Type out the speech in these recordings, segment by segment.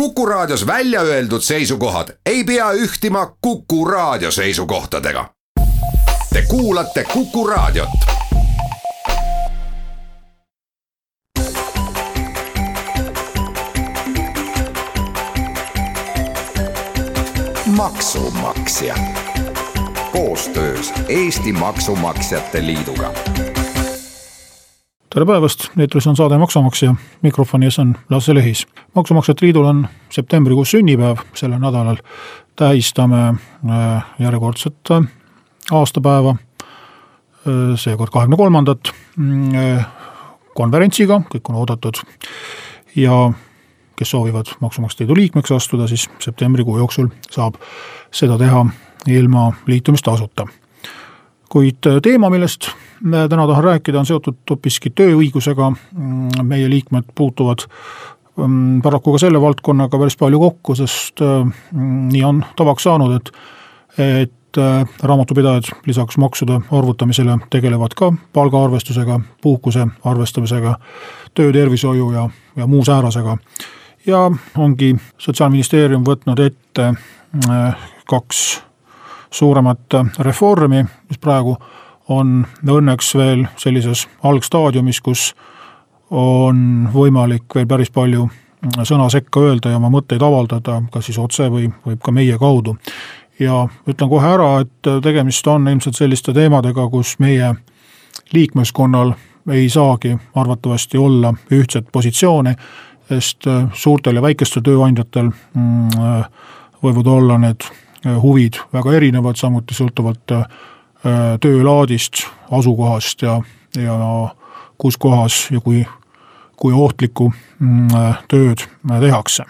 Kuku Raadios välja öeldud seisukohad ei pea ühtima Kuku Raadio seisukohtadega. Te kuulate Kuku Raadiot. maksumaksja koostöös Eesti Maksumaksjate Liiduga tere päevast, eetris on saade Maksumaksja, mikrofoni ees on Lasse Lehis. maksumaksjate Liidul on septembrikuus sünnipäev, sellel nädalal. Tähistame äh, järjekordset äh, aastapäeva, äh, seekord kahekümne kolmandat, mm, konverentsiga, kõik on oodatud. Ja kes soovivad Maksumaksjate Liidu liikmeks astuda, siis septembrikuu jooksul saab seda teha ilma liitumistasuta. Kuid teema, millest täna tahan rääkida, on seotud hoopiski tööõigusega. Mm, meie liikmed puutuvad mm, paraku ka selle valdkonnaga päris palju kokku, sest äh, mm, nii on tavaks saanud, et, et äh, raamatupidajad lisaks maksude arvutamisele tegelevad ka palgaarvestusega, puhkuse arvestamisega, töötervishoiu ja, ja muu säärasega. ja ongi Sotsiaalministeerium võtnud ette kaks suuremat reformi, mis praegu on õnneks veel sellises algstaadiumis, kus on võimalik veel päris palju sõna sekka öelda ja oma mõtteid avaldada, kas siis otse või, või ka meie kaudu. ja ütlen kohe ära, et tegemist on ilmselt selliste teemadega, kus meie liikmeskonnal ei saagi arvatavasti olla ühtset positsiooni, sest suurtel ja väikestel tööandjatel mm, võivad olla need huvid väga erinevad, samuti sõltuvalt töölaadist, asukohast ja, ja kus kohas ja kui, kui ohtlikku mm, tööd tehakse.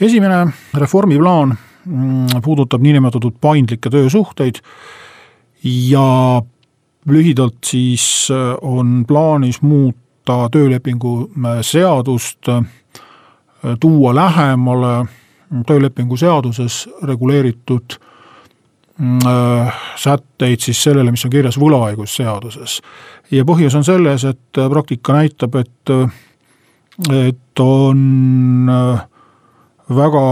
esimene reformiplaan mm, puudutab niinimetatud paindlikke töösuhteid ja lühidalt siis äh, on plaanis muuta töölepingu seadust, tuua lähemale töölepingu seaduses reguleeritud mm, äh, sätteid siis sellele, mis on kirjas võlaõigusseaduses. ja põhjus on selles, et äh, praktika näitab, et, äh, et on väga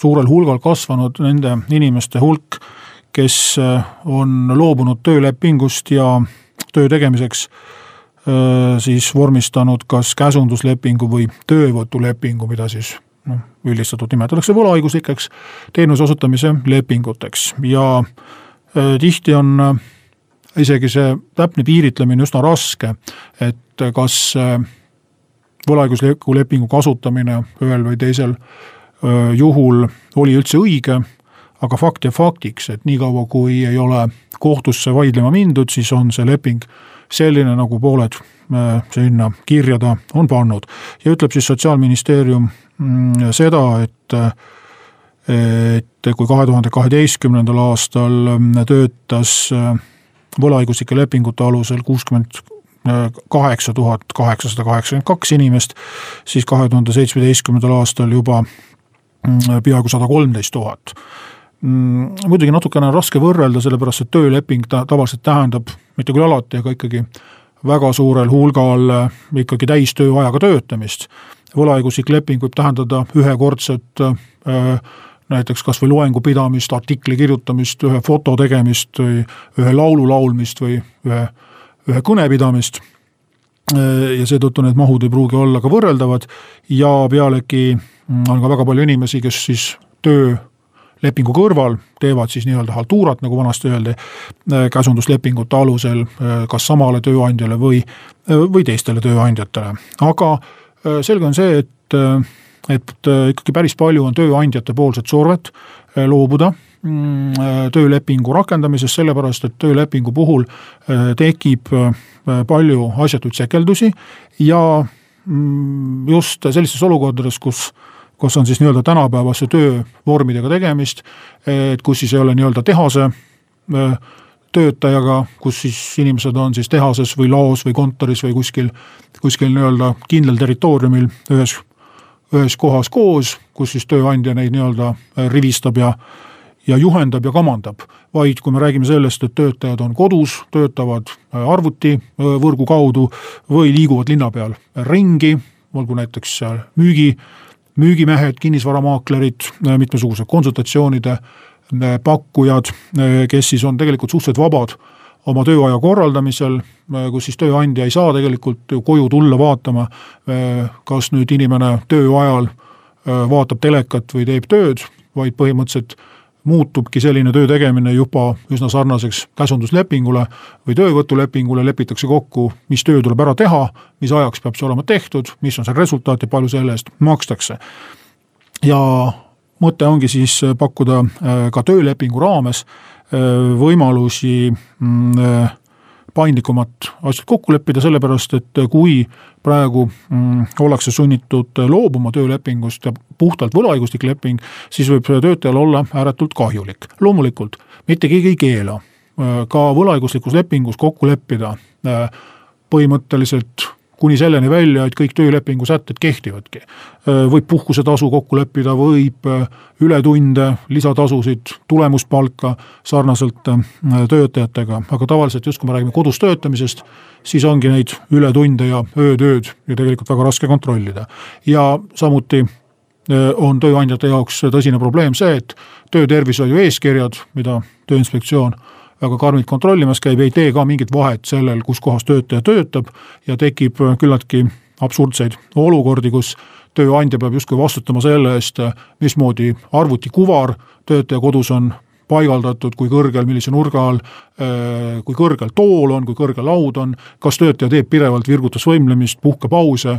suurel hulgal kasvanud nende inimeste hulk, kes on loobunud töölepingust ja töö tegemiseks siis vormistanud kas käsunduslepingu või töövõtulepingu, mida siis noh, üldistatult nimetatakse võlaõiguslikeks teenuse osutamise lepinguteks. Ja äh, tihti on äh, isegi see täpne piiritlemine üsna raske, et kas äh, võlaõigusliku lepingu kasutamine ühel või teisel juhul oli üldse õige, aga fakt jääb faktiks, et niikaua, kui ei ole kohtusse vaidlema mindud, siis on see leping selline, nagu pooled sinna kirja ta on pannud. ja ütleb siis Sotsiaalministeerium Mm, seda, et et kui kahe tuhande kaheteistkümnendal aastal mm, töötas äh, võlaõiguslike lepingute alusel kuuskümmend kaheksa tuhat kaheksasada kaheksakümmend kaks inimest, siis kahe tuhande seitsmeteistkümnendal aastal juba mm, peaaegu sada kolmteist tuhat. muidugi natukene on raske võrrelda, sellepärast et tööleping ta tavaliselt tähendab, mitte küll alati, aga ikkagi väga suurel hulgal äh, ikkagi täistööajaga töötamist võlaõiguslik leping võib tähendada ühekordset äh, näiteks kas või loengu pidamist, artikli kirjutamist, ühe foto tegemist või ühe laulu laulmist või ühe, ühe kõne pidamist. Äh, ja seetõttu need mahud ei pruugi olla ka võrreldavad ja pealegi mm, on ka väga palju inimesi, kes siis töölepingu kõrval teevad siis nii-öelda haltuurat, nagu vanasti öeldi, äh, käsunduslepingute alusel kas samale tööandjale või, või teistele tööandjatele, aga Äh, selge on see, et, äh, et äh, ikkagi päris palju on tööandjate poolset survet loobuda mm, töölepingu rakendamisest, sellepärast et töölepingu puhul tekib palju asjatuid sekeldusi ja mm, just sellistes olukordades, kus kus on siis nii-öelda tänapäevase töövormidega tegemist, et kus siis ei ole nii-öelda tehase töötajaga, kus siis inimesed on siis tehases või laos või kontoris või kuskil, kuskil nii-öelda kindlal territooriumil ühes, ühes kohas koos, kus siis tööandja neid nii-öelda rivistab ja ja juhendab ja kamandab, vaid kui me räägime sellest, et töötajad on kodus, töötavad arvutivõrgu kaudu või liiguvad linna peal ringi, olgu näiteks müügi müügimehed, kinnisvaramaaklerid, mitmesugused konsultatsioonide pakkujad, kes siis on tegelikult suhteliselt vabad oma tööaja korraldamisel, kus siis tööandja ei saa tegelikult koju tulla vaatama, kas nüüd inimene töö ajal vaatab telekat või teeb tööd, vaid põhimõtteliselt muutubki selline töö tegemine juba üsna sarnaseks käsunduslepingule või töövõtulepingule, lepitakse kokku, mis töö tuleb ära teha, mis ajaks peab see olema tehtud, mis on see resultaat ja palju selle eest makstakse. ja mõte ongi siis pakkuda äh, ka töölepingu raames äh, võimalusi mm, äh, paindlikumat asjad kokku leppida, sellepärast et kui praegu mm, ollakse sunnitud loobuma töölepingust ja puhtalt võlaõiguslik leping, siis võib töötajal olla ääretult kahjulik. loomulikult mitte keegi ei keela ka võlaõiguslikus lepingus kokku leppida põhimõtteliselt kuni selleni välja, et kõik töölepingu sätted kehtivadki. võib puhkusetasu kokku leppida, võib ületunde, lisatasusid, tulemuspalka sarnaselt töötajatega, aga tavaliselt just, kui me räägime kodus töötamisest, siis ongi neid ületunde ja öötööd ju tegelikult väga raske kontrollida. ja samuti on tööandjate jaoks tõsine probleem see, et töötervishoiu eeskirjad, mida Tööinspektsioon väga karmilt kontrollimas käib, ei tee ka mingit vahet sellel, kus kohas töötaja töötab ja tekib küllaltki absurdseid olukordi, kus tööandja peab justkui vastutama selle eest, mismoodi arvutikuvar töötaja kodus on paigaldatud, kui kõrgel, millise nurga all, kui kõrgel tool on, kui kõrge laud on, kas töötaja teeb pidevalt virgutusvõimlemist, puhkepause,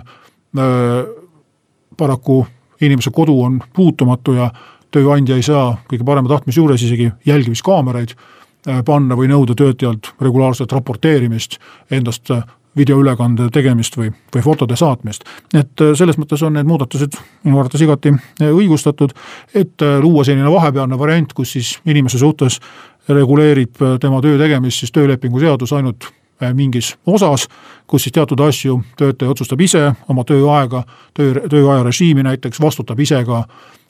paraku inimese kodu on puutumatu ja tööandja ei saa kõige parema tahtmise juures isegi jälgimiskaameraid Äh, panna või nõuda töötajalt regulaarset raporteerimist endast äh, videoülekande tegemist või, või fotode saatmist. et äh, selles mõttes on need muudatused minu arvates igati õigustatud, et luua selline vahepealne variant, kus siis inimese suhtes reguleerib tema töö tegemist siis töölepingu seadus ainult mingis osas, kus siis teatud asju töötaja otsustab ise, oma tööaega, töö, tööaja režiimi näiteks, vastutab ise ka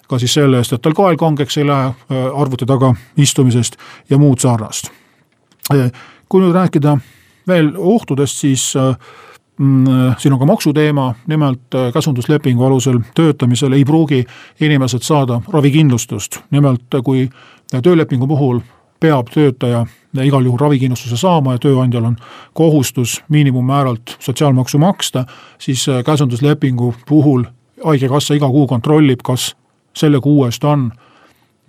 ka siis selle eest, et tal kael kangeks ei lähe äh, arvuti taga istumisest ja muud sarnast. Äh, kui nüüd rääkida veel ohtudest, siis äh, mm, siin on ka maksuteema, nimelt käsunduslepingu alusel töötamisel ei pruugi inimesed saada ravikindlustust, nimelt kui töölepingu puhul peab töötaja igal juhul ravikindlustuse saama ja tööandjal on kohustus miinimummääralt sotsiaalmaksu maksta, siis käsunduslepingu puhul haigekassa iga kuu kontrollib, kas selle kuu eest on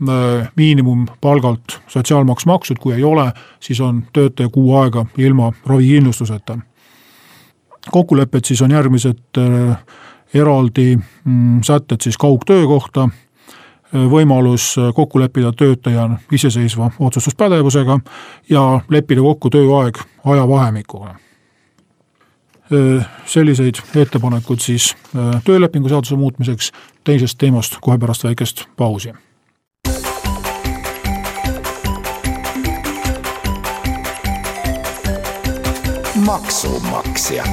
äh, miinimumpalgalt sotsiaalmaks makstud, kui ei ole, siis on töötaja kuu aega ilma ravikindlustuseta. kokkulepped siis on järgmised äh, eraldi mm, sätted siis kaugtöö kohta, äh, võimalus kokku leppida töötaja iseseisva otsustuspädevusega ja leppida kokku tööaeg ajavahemikuga selliseid ettepanekuid siis töölepingu seaduse muutmiseks, teisest teemast kohe pärast väikest pausi. maksumaksja.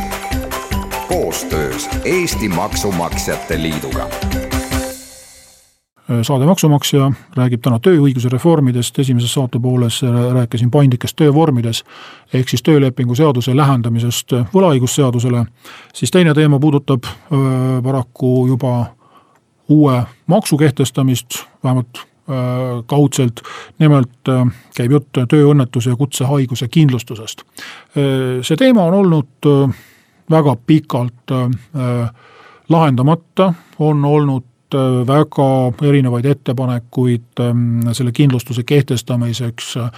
Koostöös Eesti Maksumaksjate Liiduga. Saade Maksumaksja räägib täna tööõiguse reformidest, esimeses saate pooles äh, rääkisin paindlikest töövormides ehk siis töölepingu seaduse lähendamisest võlaõigusseadusele, siis teine teema puudutab äh, paraku juba uue maksu kehtestamist, vähemalt kaudselt, nimelt käib jutt tööõnnetuse ja kutsehaiguse kindlustusest. see teema on olnud väga pikalt lahendamata, on olnud Äh, väga erinevaid ettepanekuid ähm, selle kindlustuse kehtestamiseks äh,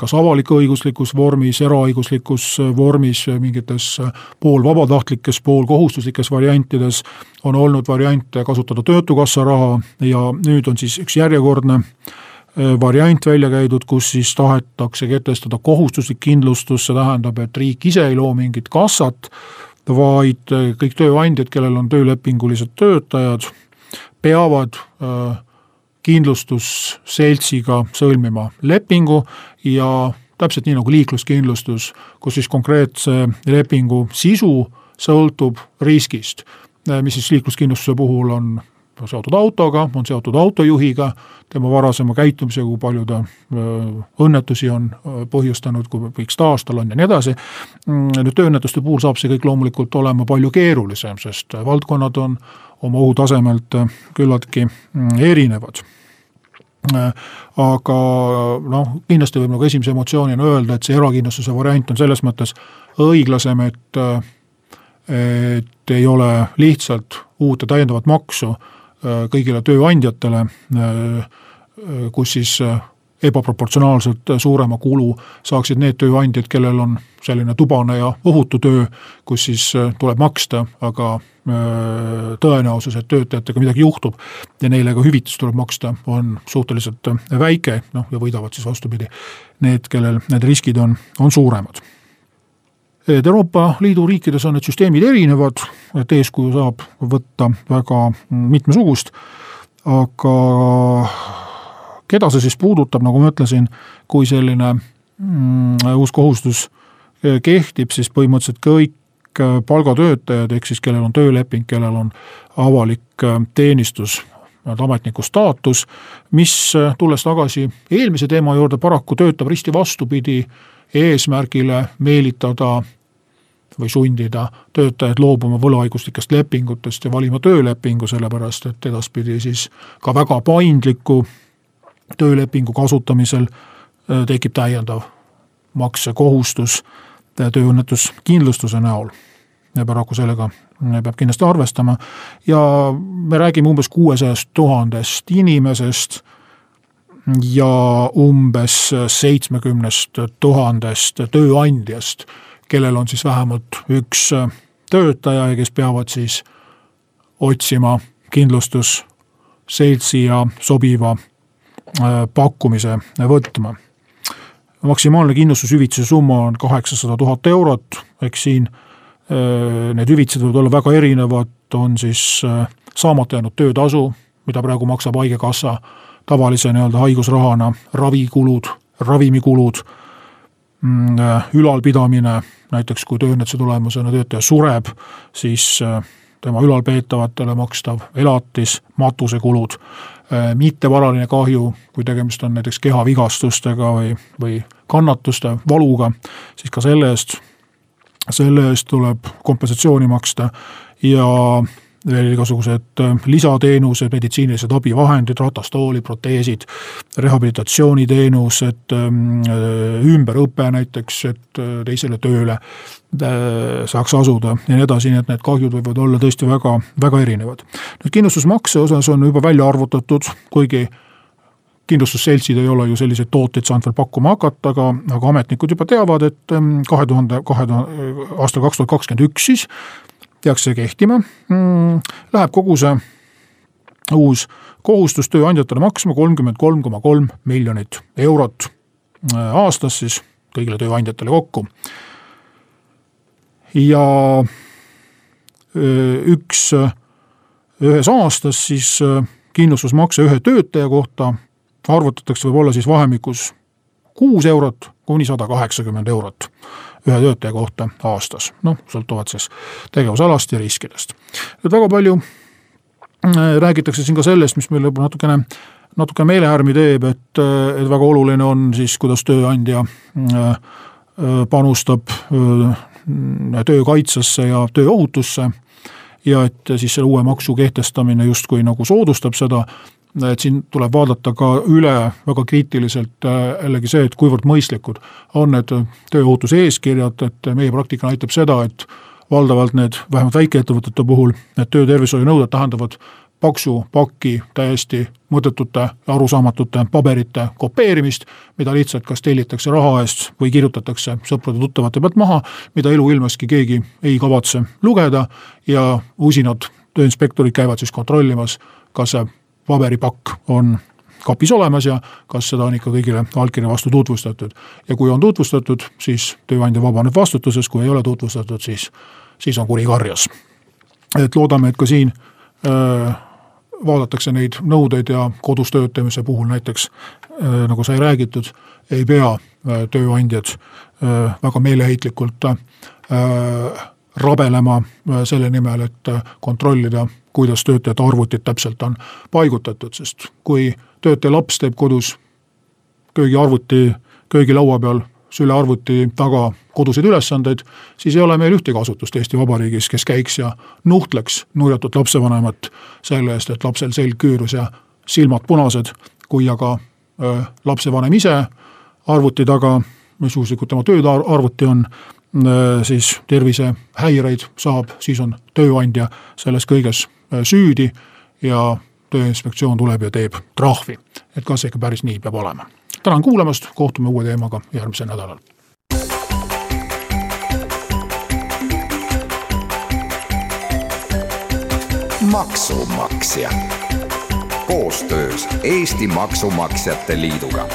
kas avalik-õiguslikus vormis, eraõiguslikus vormis, mingites poolvabatahtlikes, poolkohustuslikes variantides, on olnud variante kasutada Töötukassa raha ja nüüd on siis üks järjekordne äh, variant välja käidud, kus siis tahetakse kehtestada kohustuslik kindlustus, see tähendab, et riik ise ei loo mingit kassat, vaid kõik tööandjad, kellel on töölepingulised töötajad, peavad äh, kindlustusseltsiga sõlmima lepingu ja täpselt nii nagu liikluskindlustus, kus siis konkreetse lepingu sisu sõltub riskist, äh, mis siis liikluskindlustuse puhul on seotud autoga, on seotud autojuhiga, tema varasema käitumisega, kui palju ta õnnetusi on põhjustanud, kui pikk staaž tal on ja nii edasi. Mm, nüüd tööõnnetuste puhul saab see kõik loomulikult olema palju keerulisem, sest valdkonnad on oma ohutasemelt küllaltki mm, erinevad aga noh, kindlasti võib nagu esimese emotsioonina öelda, et see erakindlustuse variant on selles mõttes õiglasem, et et ei ole lihtsalt uut ja täiendavat maksu kõigile tööandjatele, äh, kus siis äh, ebaproportsionaalselt suurema kulu saaksid need tööandjad, kellel on selline tubane ja ohutu töö, kus siis tuleb maksta, aga tõenäosus, et töötajatega midagi juhtub ja neile ka hüvitist tuleb maksta, on suhteliselt väike, noh ja võidavad siis vastupidi. Need, kellel need riskid on, on suuremad et Euroopa Liidu riikides on need süsteemid erinevad, et eeskuju saab võtta väga mitmesugust, aga keda see siis puudutab, nagu ma ütlesin, kui selline mm, uus kohustus kehtib, siis põhimõtteliselt kõik palgatöötajad, ehk siis kellel on tööleping, kellel on avalik teenistus, ametniku staatus, mis tulles tagasi eelmise teema juurde, paraku töötab risti vastupidi eesmärgile meelitada või sundida töötajaid loobuma võlaõiguslikest lepingutest ja valima töölepingu, sellepärast et edaspidi siis ka väga paindliku töölepingu kasutamisel äh, tekib täiendav maksekohustus äh, tööõnnetuskindlustuse näol. ja paraku sellega peab kindlasti arvestama ja me räägime umbes kuuesajast tuhandest inimesest ja umbes seitsmekümnest tuhandest tööandjast kellel on siis vähemalt üks äh, töötaja ja kes peavad siis otsima kindlustusseltsi ja sobiva äh, pakkumise võtma. maksimaalne kindlustushüvitise summa on kaheksasada tuhat eurot, eks siin äh, need hüvitised võivad olla väga erinevad, on siis saamata jäänud töötasu, mida praegu maksab Haigekassa tavalise nii-öelda haigusrahana, ravikulud, ravimikulud ülalpidamine, näiteks kui tööõnnetuse tulemusena töötaja sureb, siis äh, tema ülalpeetavatele makstav elatis, matusekulud, äh, mittevaraline kahju, kui tegemist on näiteks kehavigastustega või, või kannatuste, valuga, siis ka selle eest, selle eest tuleb kompensatsiooni maksta ja veel igasugused äh, lisateenused, meditsiinilised abivahendid, ratastooli, proteesid, rehabilitatsiooniteenused, ähm, äh, ümberõpe näiteks, et äh, teisele tööle saaks asuda ja nii edasi, nii et need kahjud võivad olla tõesti väga, väga erinevad. nüüd kindlustusmakse osas on juba välja arvutatud, kuigi kindlustusseltsid ei ole ju selliseid tooteid saanud veel pakkuma hakata, aga, aga ametnikud juba teavad, et ähm, kahe tuhande, kahe tuhande, aastal kaks tuhat kakskümmend üks siis peaks see kehtima mm,, läheb kogu see uus kohustus tööandjatele maksma kolmkümmend kolm koma kolm miljonit eurot äh, aastas siis kõigile tööandjatele kokku. ja äh, üks, äh, ühes aastas siis kindlustusmakse ühe töötaja kohta arvutatakse võib-olla siis vahemikus kuus eurot kuni sada kaheksakümmend eurot ühe töötaja kohta aastas, noh, sõltuvalt siis tegevusalast ja riskidest. nüüd väga palju äh, räägitakse siin ka sellest, mis meile natukene, natuke meelehärmi teeb, et, äh, et väga oluline on siis, kuidas tööandja äh, panustab töö kaitsesse ja tööohutusse ja et siis selle uue maksu kehtestamine justkui nagu soodustab seda et siin tuleb vaadata ka üle väga kriitiliselt äh, jällegi see, et kuivõrd mõistlikud on need tööohutuse eeskirjad, et meie praktika näitab seda, et valdavalt need, vähemalt väikeettevõtete puhul, need töötervishoiunõuded tähendavad paksu pakki täiesti mõttetute arusaamatute paberite kopeerimist, mida lihtsalt kas tellitakse raha eest või kirjutatakse sõprade-tuttavate pealt maha, mida eluilmeski keegi ei kavatse lugeda ja usinad tööinspektorid käivad siis kontrollimas, kas see paberipakk on kapis olemas ja kas seda on ikka kõigile allkirja vastu tutvustatud. ja kui on tutvustatud, siis tööandja vabaneb vastutusest, kui ei ole tutvustatud, siis, siis on kuri karjas. et loodame, et ka siin öö, vaadatakse neid nõudeid ja kodus töötamise puhul näiteks nagu sai räägitud, ei pea tööandjad väga meeleheitlikult rabelema selle nimel, et kontrollida, kuidas töötajate arvutid täpselt on paigutatud, sest kui töötaja laps teeb kodus köögiarvuti köögilaua peal sülearvuti taga koduseid ülesandeid, siis ei ole meil ühtegi asutust Eesti Vabariigis, kes käiks ja nuhtleks nurjatut lapsevanemat selle eest, et lapsel selg küürus ja silmad punased, kui aga öö, lapsevanem ise arvuti taga, missuguslikud tema tööarvuti on, siis tervisehäireid saab, siis on tööandja selles kõiges süüdi ja Tööinspektsioon tuleb ja teeb trahvi. et kas ikka päris nii peab olema tänan kuulamast, kohtume uue teemaga järgmisel nädalal. maksumaksja koostöös Eesti Maksumaksjate Liiduga